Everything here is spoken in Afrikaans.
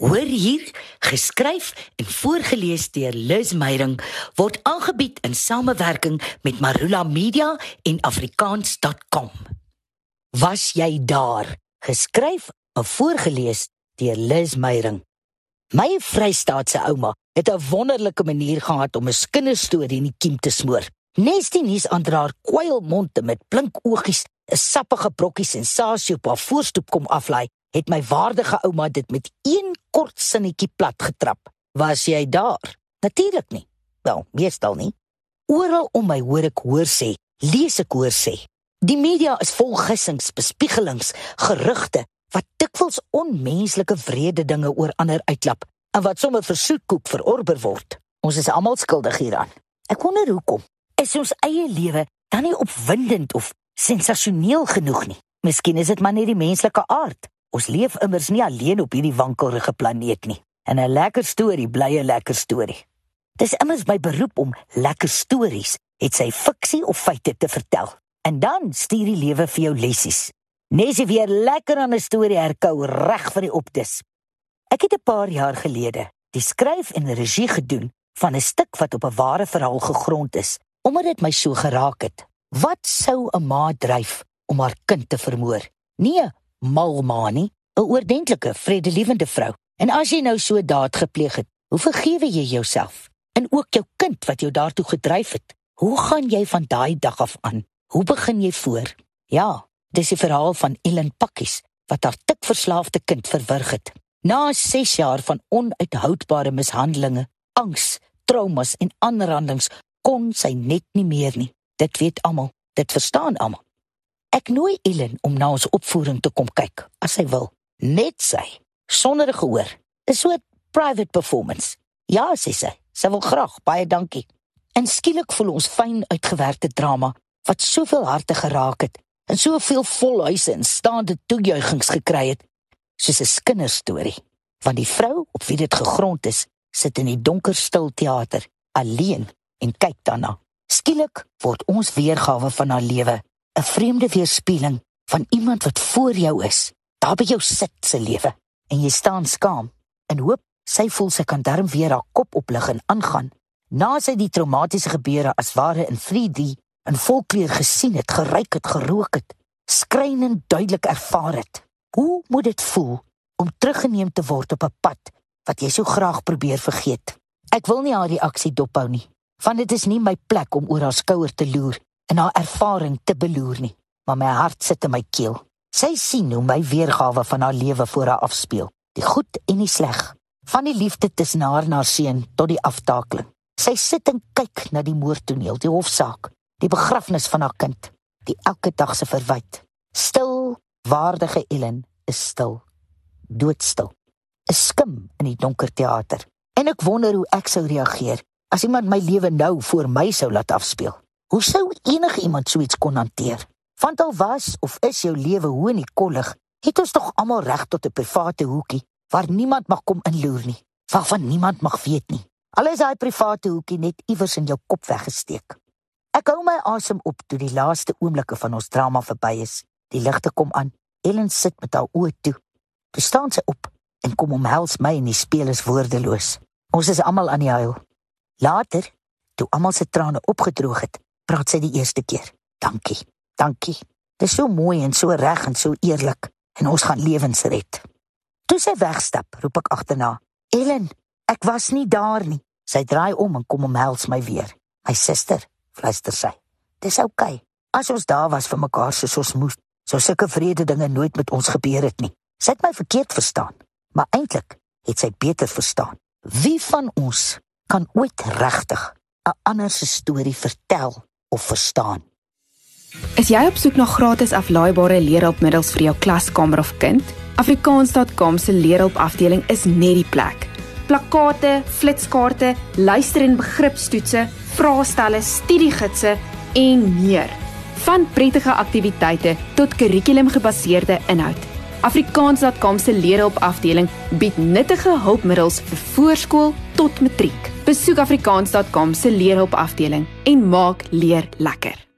Hoor hier, geskryf en voorgeles deur Liz Meyering word aangebied in samewerking met Marula Media en afrikaans.com. Was jy daar? Geskryf en voorgeles deur Liz Meyering. My Vrystaatse ouma het 'n wonderlike manier gehad om 'n kinderstorie in die kiem te smoor. Nestie nuus aandraer kwylmonde met blink oogies, 'n sappige brokkie sensasie op haar voorstoep kom aflaai het my waardige ouma dit met een kort sinnetjie plat getrap. Was jy daar? Natuurlik nie. Wel, meestal nie. Oral om my hoor ek hoor sê, lees ek hoor sê. Die media is vol gissings, bespiegelings, gerugte wat dikwels onmenslike wrede dinge oor ander uitklap en wat sommer vir soetkoek verorber word. Ons is almal skuldig hieraan. Ek wonder hoekom. Is ons eie lewe dan nie opwindend of sensasioneel genoeg nie? Miskien is dit maar net die menslike aard. Ons leef immers nie alleen op hierdie wankelrige planeet nie. En 'n lekker storie bly 'n lekker storie. Dis immers my beroep om lekker stories, het sy fiksie of feite te vertel. En dan stuur die lewe vir jou lessies. Nesie weer lekker aan 'n storie herkou reg vir die optis. Ek het 'n paar jaar gelede die skryf en regie gedoen van 'n stuk wat op 'n ware verhaal gegrond is, omdat dit my so geraak het. Wat sou 'n ma dryf om haar kind te vermoor? Nee, Malmani, 'n oordentlike, vredelewende vrou. En as jy nou so daad gepleeg het, hoe vergewe jy jouself? En ook jou kind wat jou daartoe gedryf het. Hoe gaan jy van daai dag af aan? Hoe begin jy voor? Ja, dis die verhaal van Ellen Pakkies wat haar tikverslaafde kind verwrig het. Na 6 jaar van onuithoudbare mishandelinge, angs, traumas en aanrandings kon sy net nie meer nie. Dit weet almal, dit verstaan almal. Ek nooi Ellen om na ons opvoering te kom kyk as sy wil. Net sy, sonder 'n gehoor. 'n private performance. Ja, sê sy. Sy wil graag. Baie dankie. En skielik voel ons fyn uitgewerkte drama wat soveel harte geraak het en soveel volhuise en staande toejuigings gekry het soos 'n kinderstorie. Want die vrou op wie dit gegrond is, sit in die donker stil teater alleen en kyk daarna. Skielik word ons weergawe van haar lewe 'n vreemde weerspieëling van iemand wat voor jou is. Daar by jou sit se lewe en jy staan skaam en hoop sy voel sy kan darm weer haar kop oplig en aangaan. Na sy die traumatiese gebeure as ware in 3D in volkleur gesien het, geryk het, gerook het, skrynend duidelik ervaar het. Hoe moet dit voel om teruggeneem te word op 'n pad wat jy so graag probeer vergeet? Ek wil nie haar reaksie dophou nie, want dit is nie my plek om oor haar skouer te loer en haar ervaring te beloer nie, maar my hart sit in my keel. Sy sien hoe my weergawe van haar lewe voor haar afspeel, die goed en die sleg, van die liefde tussen haar en haar seun tot die aftakeling. Sy sit en kyk na die moordtoneel, die hofsaak, die begrafnis van haar kind, die elke dag se verwyte. Stil, waardige Ellen is stil, doodstil. 'n Skim in die donker teater. En ek wonder hoe ek sou reageer as iemand my lewe nou voor my sou laat afspeel. Hoe sou enige iemand so iets kon hanteer? Want al was of is jou lewe hoe in die kollig, het ons tog almal reg tot 'n private hoekie waar niemand mag kom inloer nie, waarvan niemand mag weet nie. Al is daai private hoekie net iewers in jou kop weggesteek. Ek hou my asem op toe die laaste oomblikke van ons drama verby is. Die ligte kom aan. Ellen sit met haar oë toe. Toe staan sy op en kom omhels my en die spelers woordeloos. Ons is almal aan die huil. Later, toe almal se trane opgedroog het, praat sy die eerste keer. Dankie. Dankie. Dis so mooi en so reg en so eerlik en ons gaan lewens red. Toe sy wegstap, roep ek agterna. Ellen, ek was nie daar nie. Sy draai om en kom omhels my weer. My suster, fluister sy. Dis oukei. Okay. As ons daar was vir mekaar soos ons moes, sou sulke vrede dinge nooit met ons gebeur het nie. Sy het my verkeerd verstaan, maar eintlik het sy beter verstaan. Wie van ons kan ooit regtig 'n ander se storie vertel of verstaan. Is jy op soek na gratis aflaaibare leerhulpmiddels vir jou klaskamer of kind? Afrikaans.com se leerhulpafdeling is net die plek. Plakkate, flitskaarte, luister- en begripstoetse, vraestelle, studiegidse en meer. Van prettige aktiwiteite tot kurrikulumgebaseerde inhoud. Afrikaans.com se leerhulpafdeling bied nuttige hulpmiddels vir voorskool tot matriek. Besoek afrikaans.com se leerhulpafdeling en maak leer lekker.